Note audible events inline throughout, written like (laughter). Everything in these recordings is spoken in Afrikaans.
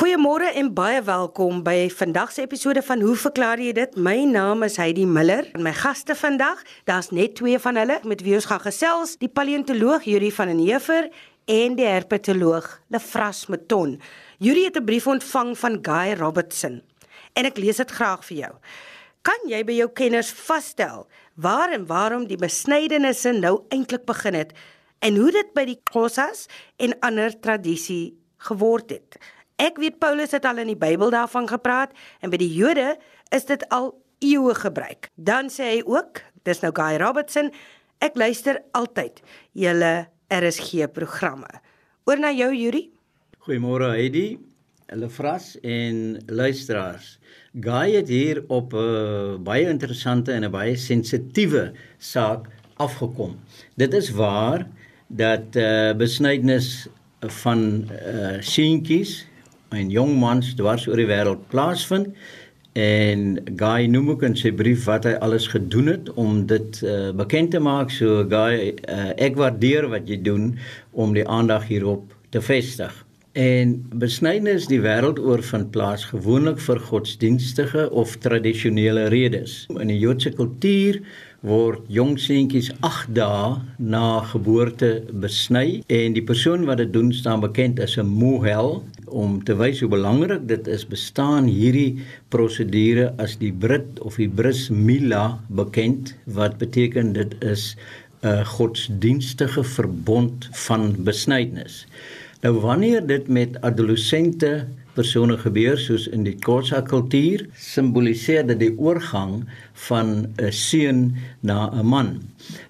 Goeiemôre en baie welkom by vandag se episode van Hoe verklaar jy dit? My naam is Heidi Miller en my gaste vandag, daar's net twee van hulle met wie ons gaan gesels, die paleontoloog Yuri van den Heever en die herpetoloog Lefras Meton. Yuri het 'n brief ontvang van Guy Robertson en ek lees dit graag vir jou. Kan jy by jou kenners vasstel waar en waarom die besnydenisse nou eintlik begin het en hoe dit by die Khoisas en ander tradisie geword het? Ek weet Paulus het al in die Bybel daarvan gepraat en by die Jode is dit al eeue gebruik. Dan sê hy ook, dis nou Guy Robertson, ek luister altyd julle RSG programme. Oor na jou Yuri. Goeiemôre Heidi, hulle vras en luisteraars. Guy het hier op 'n uh, baie interessante en 'n baie sensitiewe saak afgekom. Dit is waar dat uh, besnydenis van uh, seentjies en jong mans dwars oor die wêreld plaasvind. En Guy noem ook in sy brief wat hy alles gedoen het om dit uh, bekend te maak. So Guy uh, ek waardeer wat jy doen om die aandag hierop te vestig. En besnydenis die wêreld oor van plaas gewoonlik vir godsdienstige of tradisionele redes. In die Joodse kultuur word jong seentjies 8 dae na geboorte besny. En die persoon wat dit doen staan bekend as 'n mohel om te wys hoe belangrik dit is bestaan hierdie prosedure as die Brit of die Bris Mila bekend wat beteken dit is 'n godsdienstige verbond van besnydenis. Nou wanneer dit met adolessente persone gebeur soos in die Xhosa kultuur simboliseer dit die oorgang van 'n seun na 'n man.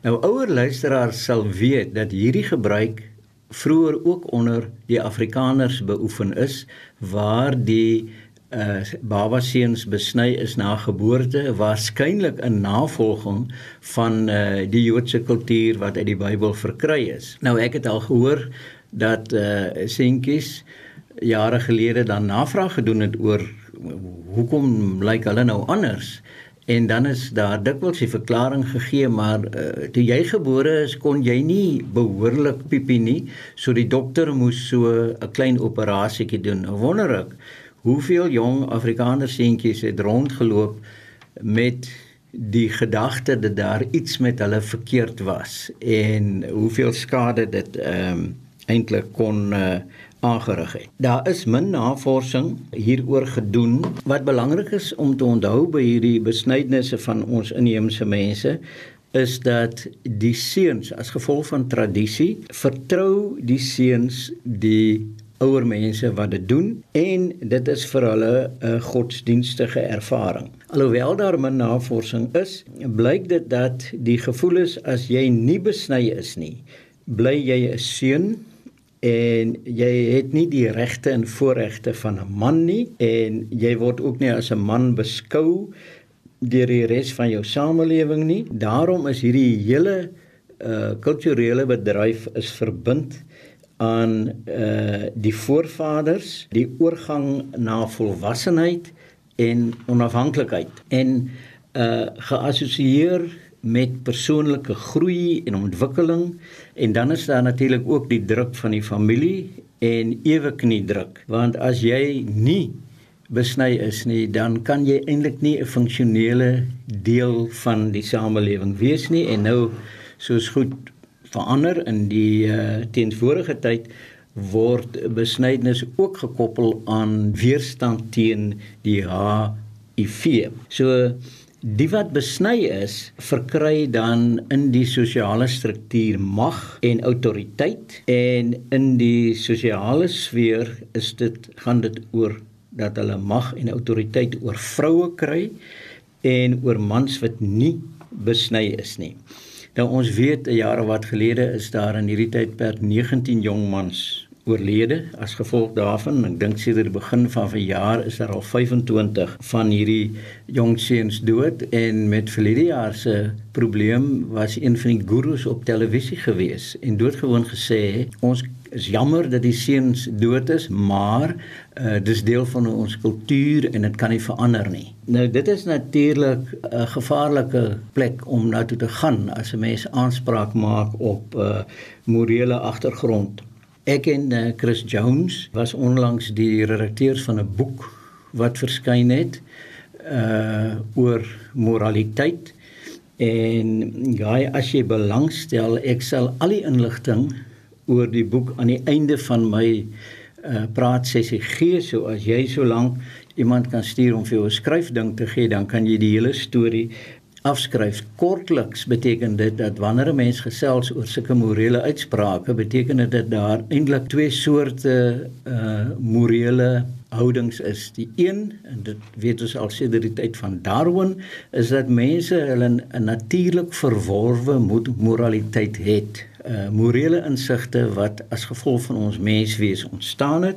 Nou ouer luisteraars sal weet dat hierdie gebruik vroeër ook onder die Afrikaners beoefen is waar die uh baba seuns besny is na geboorte waarskynlik 'n navolging van uh die Joodse kultuur wat uit die Bybel verkry is. Nou ek het al gehoor dat uh seentjies jare gelede dan navraag gedoen het oor hoekom lyk hulle nou anders en dan is daar dikwels die verklaring gegee maar uh, toe jy gebore is kon jy nie behoorlik piepie nie. So die dokter moes so 'n klein operasietjie doen. Wonder ek hoeveel jong afrikaner seentjies het rondgeloop met die gedagte dat daar iets met hulle verkeerd was en hoeveel skade dit ehm um, eintlik kon uh, aangerig het. Daar is min navorsing hieroor gedoen wat belangrik is om te onthou by hierdie besnydnisse van ons inheemse mense is dat die seuns as gevolg van tradisie vertrou die seuns die ouer mense wat dit doen en dit is vir hulle 'n godsdienstige ervaring. Alhoewel daar min navorsing is, blyk dit dat die gevoel is as jy nie besny is nie, bly jy 'n seun en jy het nie die regte en voorregte van 'n man nie en jy word ook nie as 'n man beskou deur die res van jou samelewing nie. Daarom is hierdie hele uh kulturele bedryf is verbind aan uh die voorvaders, die oorgang na volwassenheid en onafhanklikheid en uh geassosieer met persoonlike groei en ontwikkeling. En dan is daar natuurlik ook die druk van die familie en ewe knie druk. Want as jy nie besny is nie dan kan jy eintlik nie 'n funksionele deel van die samelewing wees nie. En nou soos goed verander in die uh, teenvorige tyd word besnydenis ook gekoppel aan weerstand teen die HIV. So Die wat besny is, verkry dan in die sosiale struktuur mag en autoriteit en in die sosiale sfeer is dit gaan dit oor dat hulle mag en autoriteit oor vroue kry en oor mans wat nie besny is nie. Nou ons weet 'n jaar wat gelede is daar in hierdie tydperk 19 jong mans oorlede as gevolg daarvan. Ek dink sedert die begin van verjaar is daar al 25 van hierdie jong seuns dood en met verlede jaar se probleem was een van die gurus op televisie gewees en doodgewoon gesê ons is jammer dat die seuns dood is, maar uh, dis deel van ons kultuur en dit kan nie verander nie. Nou dit is natuurlik 'n gevaarlike plek om na toe te gaan as 'n mens aanspraak maak op 'n uh, morele agtergrond Ek en uh, Chris Jones was onlangs die redakteurs van 'n boek wat verskyn het uh oor moraliteit. En gae as jy belangstel ek sal al die inligting oor die boek aan die einde van my uh praat sessie gee. So as jy so lank iemand kan stuur om vir jou 'n skryfding te gee dan kan jy die hele storie afskryf. Kortliks beteken dit dat wanneer 'n mens gesels oor sulke morele uitsprake, beteken dit dat daar eintlik twee soorte uh morele houdings is. Die een, en dit weet ons al sedert die tyd van Darwin, is dat mense hulle 'n natuurlik verworwe moraliteit het. Uh morele insigte wat as gevolg van ons menswees ontstaan het.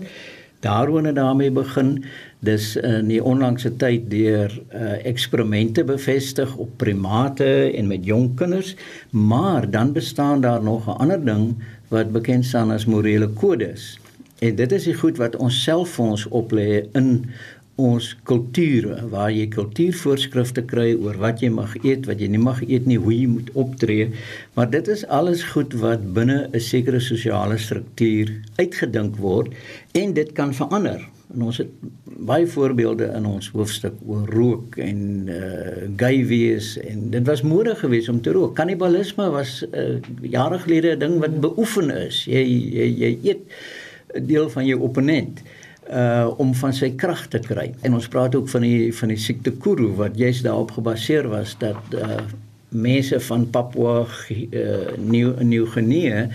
Darwin het daarmee begin dis in die onlangse tyd deur uh, eksperimente bevestig op primate en met jong kinders, maar dan bestaan daar nog 'n ander ding wat bekend staan as morele kodes. En dit is die goed wat ons self vir ons oplê in ons kulture waar jy kultuurvoorskrifte kry oor wat jy mag eet, wat jy nie mag eet nie, hoe jy moet optree, maar dit is alles goed wat binne 'n sekere sosiale struktuur uitgedink word en dit kan verander. En ons het baie voorbeelde in ons hoofstuk oor rook en uh gay wees en dit was mode geweest om te rook. Kannibalisme was uh jare gelede 'n ding wat beoefen is. Jy jy jy eet 'n deel van jou opponent uh om van sy krag te kry. En ons praat ook van die van die siekte Kuru wat juis daarop gebaseer was dat uh mense van Papua uh Nieu-Guinea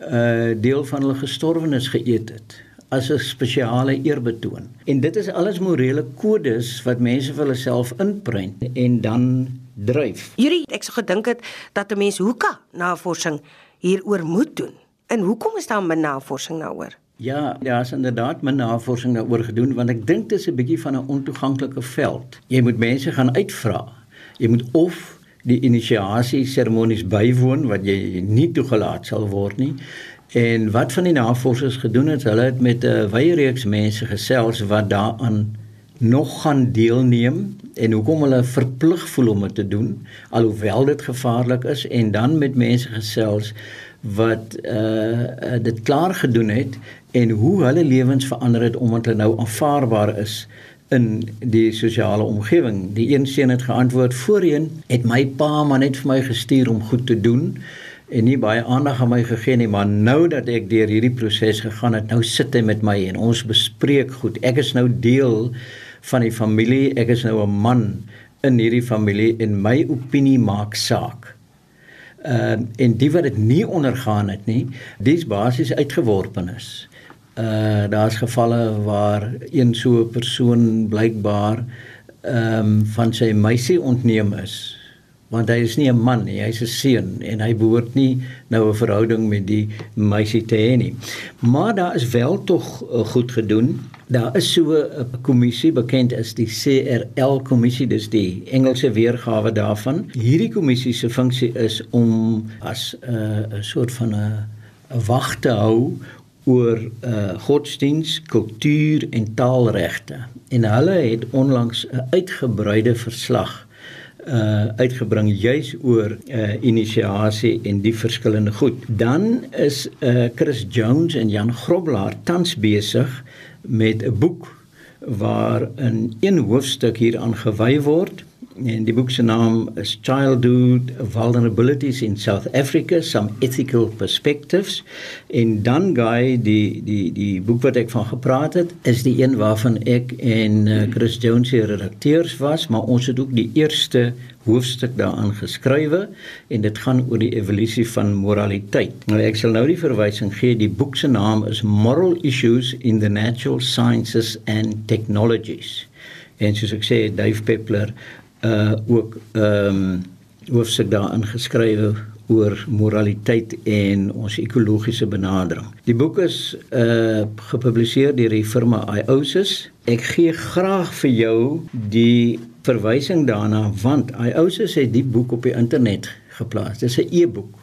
uh deel van hulle gestorwenes geëet het as 'n spesiale eerbetoon. En dit is alles morele kodes wat mense vir hulle self inprent en dan dryf. Hierdie ek sou gedink het dat 'n mens hoeka navorsing hieroor moet doen. En hoekom is daar min navorsing daaroor? Ja, daar is inderdaad min navorsing daaroor gedoen want ek dink dit is 'n bietjie van 'n ontoeganklike veld. Jy moet mense gaan uitvra. Jy moet of die inisiasie seremonies bywoon wat jy nie toegelaat sal word nie En wat van die navorsers gedoen het, hulle het met 'n wye reeks mense gesels wat daaraan nog gaan deelneem en hoekom hulle verplig voel om dit te doen alhoewel dit gevaarlik is en dan met mense gesels wat uh dit klaar gedoen het en hoe hulle lewens verander het omdat hulle nou aanvaarbaar is in die sosiale omgewing. Die een seun het geantwoord: "Voorheen het my pa maar net vir my gestuur om goed te doen." en nie baie aandag aan my gegee nie, maar nou dat ek deur hierdie proses gegaan het, nou sit hy met my en ons bespreek goed. Ek is nou deel van die familie, ek is nou 'n man in hierdie familie en my opinie maak saak. Ehm uh, en die wat dit nie ondergaan het nie, dis basies uitgeworpenes. Uh daar's gevalle waar een so 'n persoon blykbaar ehm um, van sy meisie ontneem is want hy is nie 'n man nie, hy's 'n seun en hy behoort nie nou 'n verhouding met die meisie te hê nie. Maar daar is wel tog uh, goed gedoen. Daar is so 'n kommissie bekend as die CRL kommissie, dis die Engelse weergawe daarvan. Hierdie kommissie se funksie is om as eh, 'n uh, soort van 'n wag te hou oor uh, godsdiens, kultuur en taalregte. En hulle het onlangs 'n uitgebreide verslag uh uitgebring juis oor uh inisiasie en die verskillende goed. Dan is uh Chris Jones en Jan Groblaar tans besig met 'n boek waar in een hoofstuk hier aangewy word. En die boek se naam is Childhood Vulnerabilities in South Africa Some Ethical Perspectives. En dan gae die die die boek wat ek van gepraat het is die een waarvan ek en uh, Chris Jones se redakteurs was maar ons het ook die eerste hoofstuk daaraan geskrywe en dit gaan oor die evolusie van moraliteit. Nou ek sal nou die verwysing gee. Die boek se naam is Moral Issues in the Natural Sciences and Technologies. En soos ek sê, Dave Peppler uh ook ehm um, hoofstuk daarin geskrywe oor moraliteit en ons ekologiese benadering. Die boek is uh gepubliseer deur die firma IOSIS. Ek gee graag vir jou die verwysing daarna want IOSIS het die boek op die internet geplaas. Dit is 'n e-boek.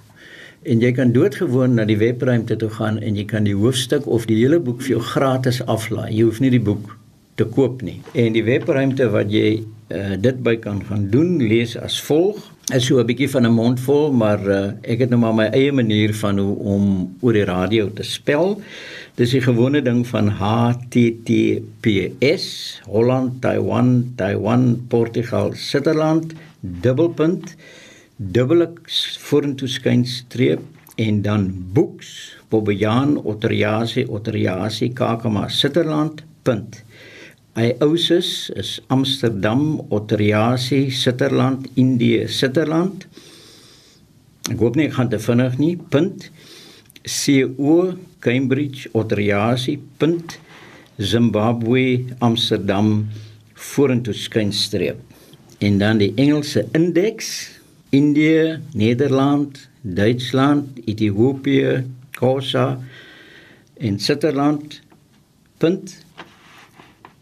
En jy kan doodgewoon na die webruimte toe gaan en jy kan die hoofstuk of die hele boek vir jou gratis aflaai. Jy hoef nie die boek te koop nie. En die webruimte wat jy uh, dit by kan gaan doen, lees as volg: is so 'n bietjie van 'n mond vol, maar uh, ek het nou maar my eie manier van hoe om oor die radio te spel. Dis die gewone ding van HTTPS Holland Taiwan Taiwan Portugal Sutherland dubbelpunt dubbelix vorentoe skynstreep en dan boeks Bobbejaan Otteriasi Otteriasi Kakama Sutherland punt Iousis is Amsterdam, Otteriasi, Sitterland, Indië, Sitterland. Ek hoop nie ek gaan te vinnig nie. Punt CO Cambridge, Otteriasi. Punt Zimbabwe, Amsterdam vorentoe skynstreep. En dan die Engelse indeks Indië, Nederland, Duitsland, Ethiopië, Kosa en Sitterland. Punt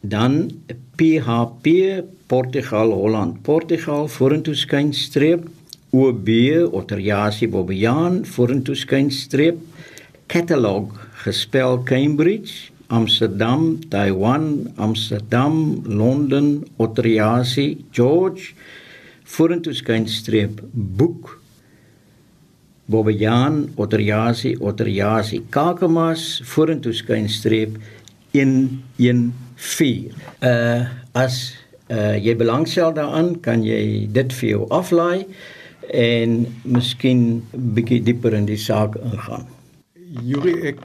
dan PHP Portugal Holland Portugal vorentoe skynstreep. OB Otteriasi Bobbejaan vorentoe skynstreep. Catalog gespel Cambridge Amsterdam Taiwan Amsterdam Londen Otteriasi George. Vorentoe skynstreep boek. Bobbejaan Otteriasi Otteriasi Kakamas vorentoe skynstreep 114 uh as uh jy belangstel daaraan kan jy dit vir jou aflaai en miskien bietjie dieper in die saak ingaan. Juri ek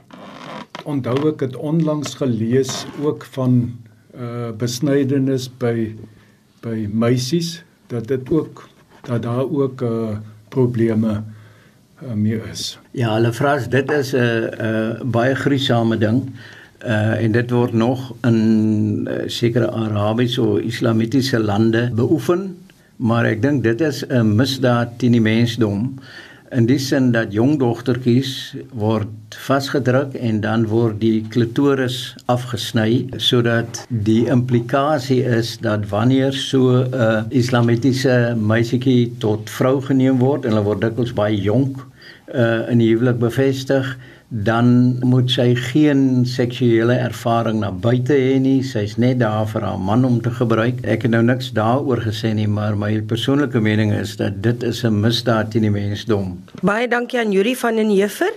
onthou ek het onlangs gelees ook van uh besnydenis by by meisies dat dit ook dat daar ook uh probleme uh, mee is. Ja, hulle vra dit is 'n uh, uh, baie gruisame ding. Uh, en dit word nog in uh, sekere Arabiese of Islamitiese lande beoefen, maar ek dink dit is 'n misdaad teen die mensdom. In die sin dat jong dogtertjies word vasgedruk en dan word die klitoris afgesny sodat die implikasie is dat wanneer so 'n uh, islamitiese meisietjie tot vrou geneem word en hulle word dikwels baie jonk uh, in die huwelik bevestig dan moet sy geen seksuele ervaring na buite hê nie. Sy's net daar vir haar man om te gebruik. Ek het nou niks daaroor gesê nie, maar my persoonlike mening is dat dit is 'n misdaad teen die mensdom. Baie dankie aan Yuri van den Heever.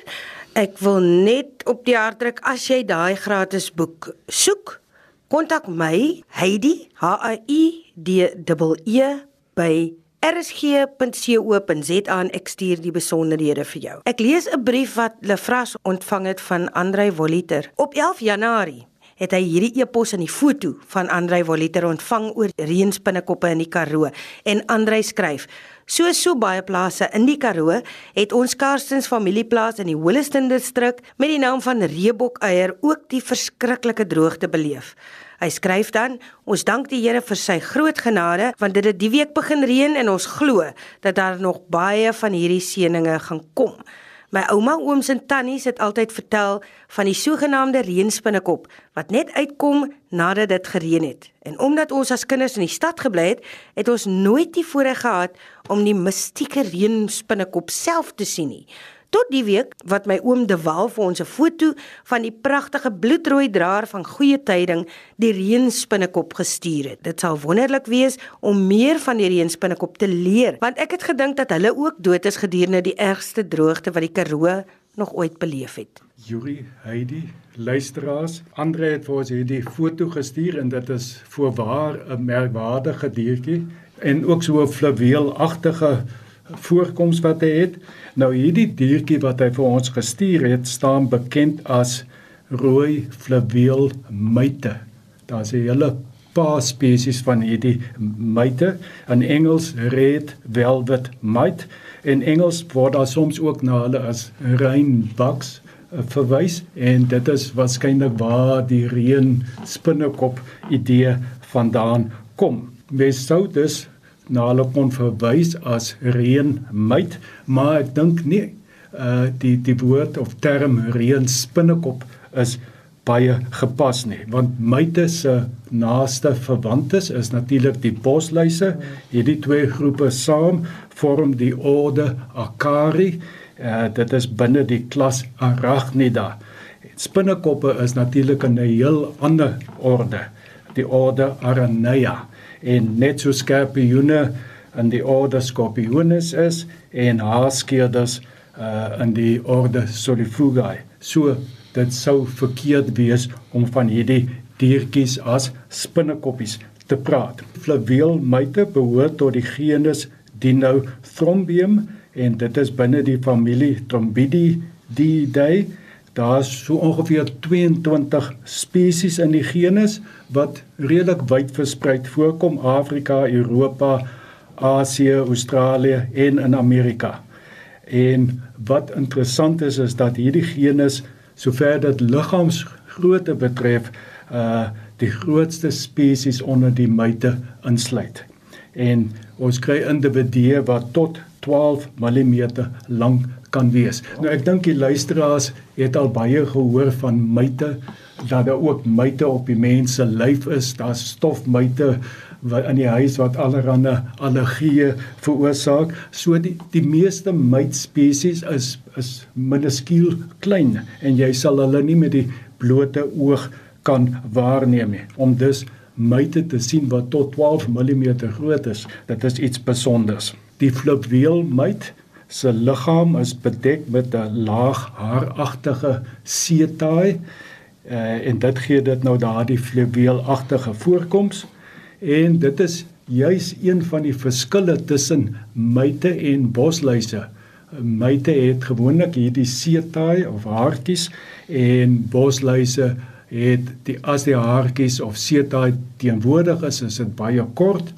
Ek wil net op die hart druk as jy daai gratis boek soek, kontak my Heidi H A I D E E by rsg.co.za en ek stuur die besonderhede vir jou. Ek lees 'n brief wat Lefras ontvang het van Andrei Voliter. Op 11 Januarie het hy hierdie e-pos in die foto van Andrei Voliter ontvang oor reënspinnekoppe in die Karoo en Andrei skryf: So so baie plase in die Karoo het ons Karstens familieplaas in die Holliston distrik met die naam van Reebok-eier ook die verskriklike droogte beleef. Hy skryf dan: Ons dank die Here vir sy groot genade want dit het die week begin reën en ons glo dat daar nog baie van hierdie seënings gaan kom. My ouma, ooms en tannies het altyd vertel van die sogenaamde reënspinnekop wat net uitkom nadat dit gereën het. En omdat ons as kinders in die stad gebly het, het ons nooit die voorreg gehad om die mistieke reënspinnekop self te sien nie tot die week wat my oom De Waal vir ons 'n foto van die pragtige bloedrooi draer van goeie tyding, die reënspinnekop gestuur het. Dit sal wonderlik wees om meer van die reënspinnekop te leer, want ek het gedink dat hulle ook dood is gedurende die ergste droogte wat die Karoo nog ooit beleef het. Yuri Heidi luisteraars Andre het vir ons hierdie foto gestuur en dit is voorwaar 'n merkwaardige diertjie en ook so 'n fluweelagtige voorkoms wat hy het. Nou hierdie diertjie wat hy vir ons gestuur het, staan bekend as rooi fluweel muite. Daar's 'n hele paar spesies van hierdie muite. In Engels red velvet mite. In Engels word daar soms ook na hulle as rainbugs eh, verwys en dit is waarskynlik waar die reën spinnekop idee vandaan kom. Mens sou dus na hulle kon verwys as reënmuit, maar ek dink nie uh die die woord of term reënspinnekop is baie gepas nie, want muite se naaste verwantes is natuurlik die bosluise. Hierdie twee groepe saam vorm die orde Acari. Uh dit is binne die klas Arachnida. Spinnekoppe is natuurlik 'n heel ander orde, die orde Araneia en net so skorpioene in die orde Scorpionis is en haarskeerders uh in die orde Solifugae. So dit sou verkeerd wees om van hierdie diertjies as spinnekoppies te praat. Flaweelmuite behoort tot die genus Dinothrombium en dit is binne die familie Trombididae Daar's so ongeveer 22 spesies in die genus wat redelik wyd versprei voorkom Afrika, Europa, Asië, Australië en in Amerika. En wat interessant is is dat hierdie genus sover dit liggaamsgrootte betref, uh die grootste spesies onder die myte insluit. En ons kry individue wat tot 12 mm lank kan wees. Nou ek dink die luisteraars het al baie gehoor van myte dat daar ook myte op die mens se lyf is. Daar's stofmyte wat in die huis wat allerlei allergieë veroorsaak. So die die meeste mytspesies is is minuskiel klein en jy sal hulle nie met die blote oog kan waarneem nie. Om dus myte te sien wat tot 12 mm groot is, dit is iets spesiaals. Die fluweelmyt se liggaam is bedek met 'n laag haaragtige setaai uh, en dit gee dit nou daardie fluweelagtige voorkoms en dit is juis een van die verskille tussen myte en bosluise. Myte het gewoonlik hierdie setaai of haartjies en bosluise het die as die haartjies of setaai teenwoordig is, is dit baie kort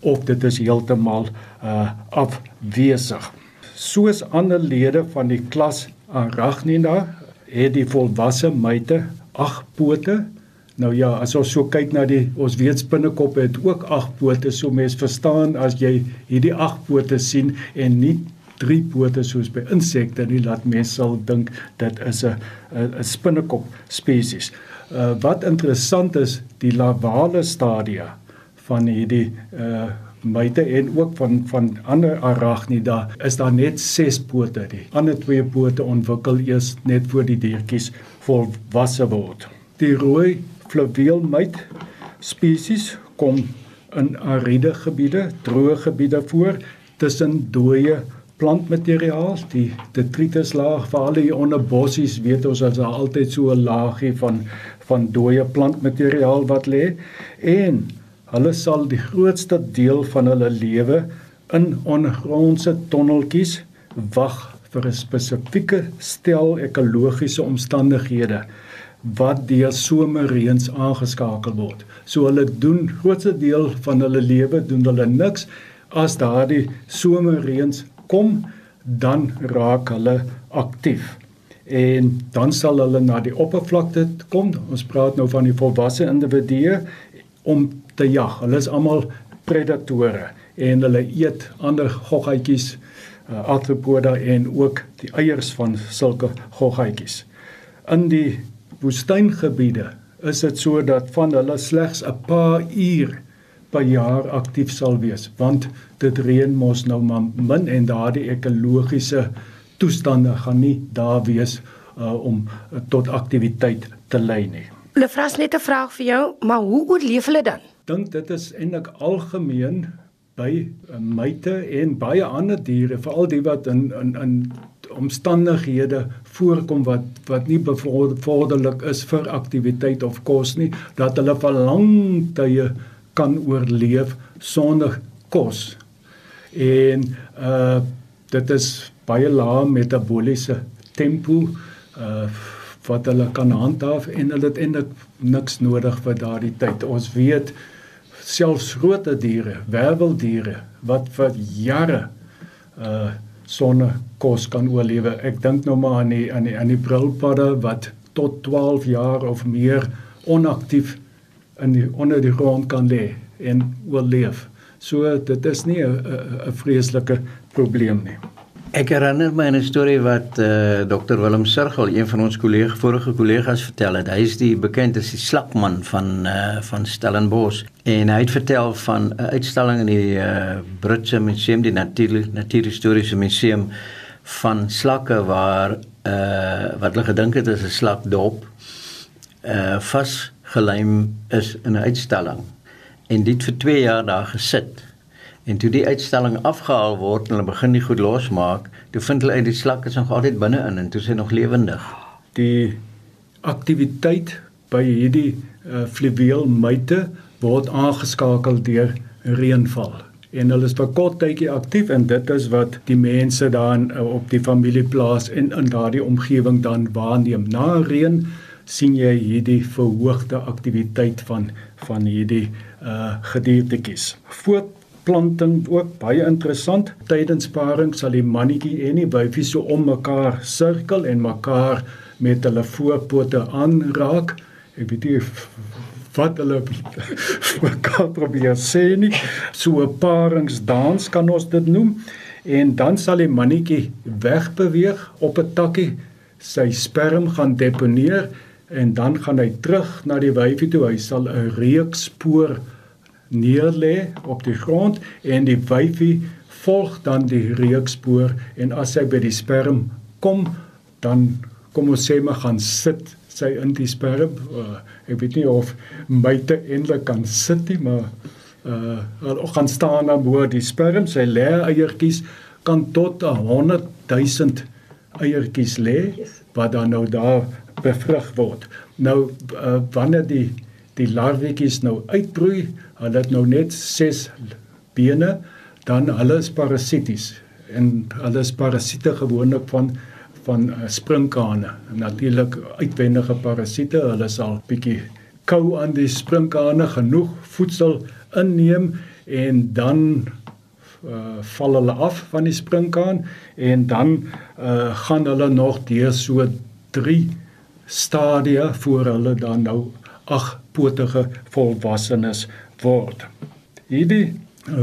of dit is heeltemal uh afwesig soos ander lede van die klas Arachnida het die volwasse myte ag pote. Nou ja, as ons so kyk na die ons weet spinnekoppe het ook ag pote, so mens verstaan as jy hierdie ag pote sien en nie drie pote soos by insekte nie, laat mense sal dink dit is 'n 'n spinnekop spesies. Uh wat interessant is, die larvale stadia van hierdie uh myte en ook van van ander arachnida is daar net 6 pote. Die ander twee pote ontwikkel eers net voor die diertjies volwasse word. Die rooi flaveelmyt spesies kom in ariede gebiede, droë gebiede voor tussen dooie plantmateriaal, die detrituslaag vir al die onder bossies weet ons as daar altyd so 'n laagie van van dooie plantmateriaal wat lê en Hulle sal die grootste deel van hulle lewe in ondergrondse tonneltjies wag vir 'n spesifieke stel ekologiese omstandighede wat deur somerreëns aangeskakel word. So hulle doen grootste deel van hulle lewe doen hulle niks as daardie somerreëns kom dan raak hulle aktief en dan sal hulle na die oppervlakte kom. Ons praat nou van die volwasse individue om te jag. Hulle is almal predatore en hulle eet ander goggaatjies, uh, arthropoda en ook die eiers van sulke goggaatjies. In die woestyngebiede is dit so dat van hulle slegs 'n paar uur per jaar aktief sal wees want dit reën mos nou maar min en daardie ekologiese toestande gaan nie daar wees uh, om uh, tot aktiwiteit te lei nie. Hulle vra net 'n vraag vir jou, maar hoe oorleef hulle dan? Dink dit is eintlik algemeen by uh, myte en baie ander diere, veral die wat in in in omstandighede voorkom wat wat nie bevorderlik is vir aktiwiteit of kos nie, dat hulle vir lang tye kan oorleef sonder kos. En uh dit is baie lae metaboliese tempo uh wat hulle kan handhaaf en hulle het eintlik niks nodig vir daardie tyd. Ons weet selfs groot diere, werweldiere wat vir jare uh sonder kos kan oorlewe. Ek dink nou maar aan die aan die aan die brilpadde wat tot 12 jaar of meer onaktief in die onder die grond kan lê en oorleef. So dit is nie 'n 'n vreeslike probleem nie. Ek herinner my 'n storie wat eh uh, Dr Willem Sirgel, een van ons kollega vorige kollegas vertel het. Hy is die bekend as die slakman van eh uh, van Stellenbosch en hy het vertel van 'n uitstalling in die eh uh, Britse Museum, die Natuur Natuurhistoriese Museum van slakke waar eh uh, wat hulle gedink het is 'n slakdop eh uh, vasgeleem is in 'n uitstalling. En dit vir 2 jaar daar gesit En toe die uitstalling afgehaal word en hulle begin die goed losmaak, toe vind hulle uit die slak is nog altyd binne-in en toe is hy nog lewendig. Die aktiwiteit by hierdie uh, fluweelmyte word aangeskakel deur reënval en hulle is vir kort tydjie aktief en dit is wat die mense daar uh, op die familieplaas en in daardie omgewing dan waarneem. Na reën sien jy hierdie verhoogde aktiwiteit van van hierdie uh gediertetjies. Voortplanting ook baie interessant. Tydens paring sal die mannetjie en die wyfie so om mekaar sirkel en mekaar met hulle voorpote aanraak. Ek weet nie wat hulle (laughs) mekaar probeer sê nie. So 'n paringsdans kan ons dit noem. En dan sal die mannetjie wegbeweeg op 'n takkie, sy sperm gaan deponeer en dan gaan hy terug na die wyfie toe. Hy sal 'n reukspoor neerlê op die grond en die wyfie volg dan die reukspoor en as hy by die sperm kom, dan kom ons sê maar gaan sit sy in die sperm. Uh, ek weet nie of myte eintlik kan sit nie, maar uh hulle gaan staan dan bo die sperm. Sy lê eiertjies kan tot 100 000 eiertjies lê wat dan nou daar bevrug word. Nou uh, wanneer die die larwetjies nou uitbroei, hulle het nou net 6 bene, dan hulle is parasities en hulle is parasiete gewoonlik van van uh, sprinkane. Natuurlik uitwendige parasiete, hulle sal bietjie kou aan die sprinkane genoeg voedsel inneem en dan uh, val hulle af van die sprinkaan en dan uh, gaan hulle nog deur so 3 stadia voor hulle dan nou agpotige volwassenes word. Hierdie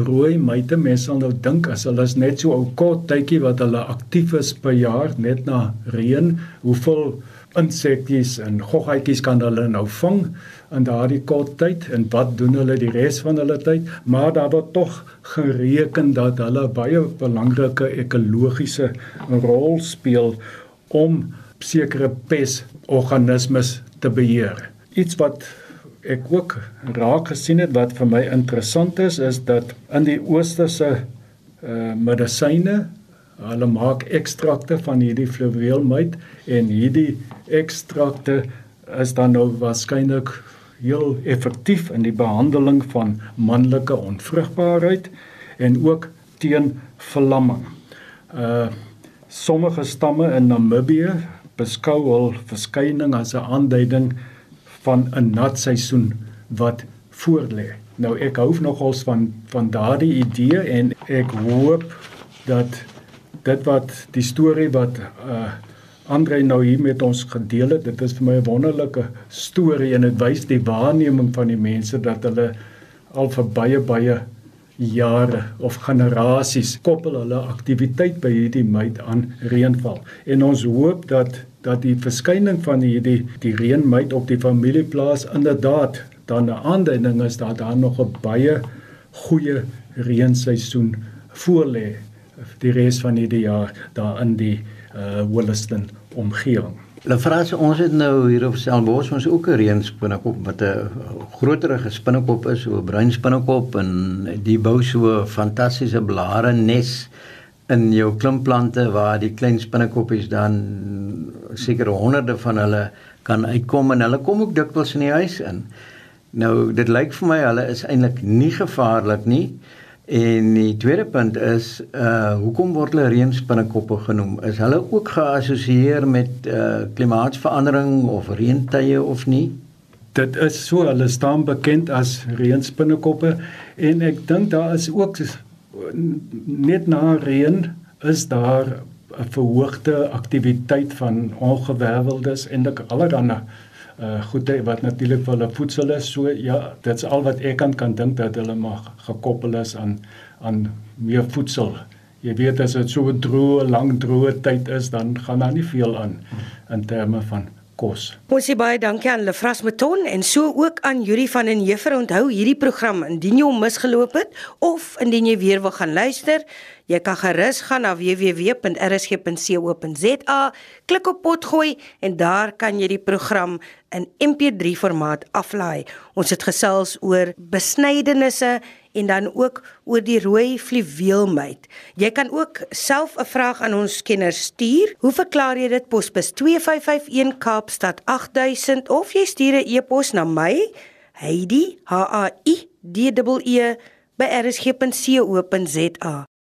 rooi myte mense sal nou dink as hulle is net so ou kort tydjie wat hulle aktief is per jaar net na reën, hoeveel insekties en goggaatjies kan hulle nou vang in daardie kort tyd en wat doen hulle die res van hulle tyd? Maar daar word tog gereken dat hulle baie belangrike ekologiese rol speel om sekere pesorganismes te beheer. Iets wat ek ook raak gesien het wat vir my interessant is is dat in die oosterse uh medisyne hulle maak ekstrakte van hierdie fluweelmyt en hierdie ekstrakte is dan nou waarskynlik heel effektief in die behandeling van manlike onvrugbaarheid en ook teen verlamming. Uh sommige stamme in Namibië beskou hul verskyning as 'n aanduiding van 'n nat seisoen wat voorlê. Nou ek hou nogals van van daardie idee en ek hoop dat dit wat die storie wat uh Andre nou hier met ons gedeel het, dit is vir my 'n wonderlike storie en dit wys die waarneming van die mense dat hulle al vir baie baie jare of generasies koppel hulle aktiwiteit by hierdie myt aan reënval. En ons hoop dat dat die verskyning van hierdie die reënmyt op die familieplaas inderdaad dan 'n aanduiding is dat daar nog 'n baie goeie reënseisoen voorlê die res van hierdie jaar daar in die uh Williston omgewing. Hulle vra as ons het nou hier op Stellenbosch ons ook 'n reënspinnekop wat 'n groterige spinnekop is, 'n bruin spinnekop en die bou so 'n fantastiese blare nes in jou klimplante waar die klein spinnekoppies dan seker honderde van hulle kan uitkom en hulle kom ook dikwels in die huis in. Nou dit lyk vir my hulle is eintlik nie gevaarlik nie. En die tweede punt is uh hoekom word hulle reënspinnekoppe genoem? Is hulle ook geassosieer met uh klimaatsverandering of reëntye of nie? Dit is so, hulle staan bekend as reënspinnekoppe en ek dink daar is ook net na reën is daar 'n verhoogde aktiwiteit van ongewerveldes en dit allerlei uh goed wat natuurlik vir hulle voedsel is. So ja, dit's al wat ek kan kan dink dat hulle mag gekoppel is aan aan meer voedsel. Jy weet as dit so 'n droë, lang droë tyd is, dan gaan daar nie veel aan in terme van kos. Ons sê baie dankie aan Lefras Meton en so ook aan Yuri van den Heever. Onthou hierdie program indien jy hom misgeloop het of indien jy weer wil gaan luister, Jy kan gerus gaan na www.rsg.co.za, klik op potgooi en daar kan jy die program in MP3 formaat aflaai. Ons het gesels oor besnydenisse en dan ook oor die rooi fluweelmuit. Jy kan ook self 'n vraag aan ons kenners stuur. Hoe verklaar jy dit posbus 2551 Kaapstad 8000 of jy stuur 'n e-pos na my Heidi H A I D E E by rsg.co.za.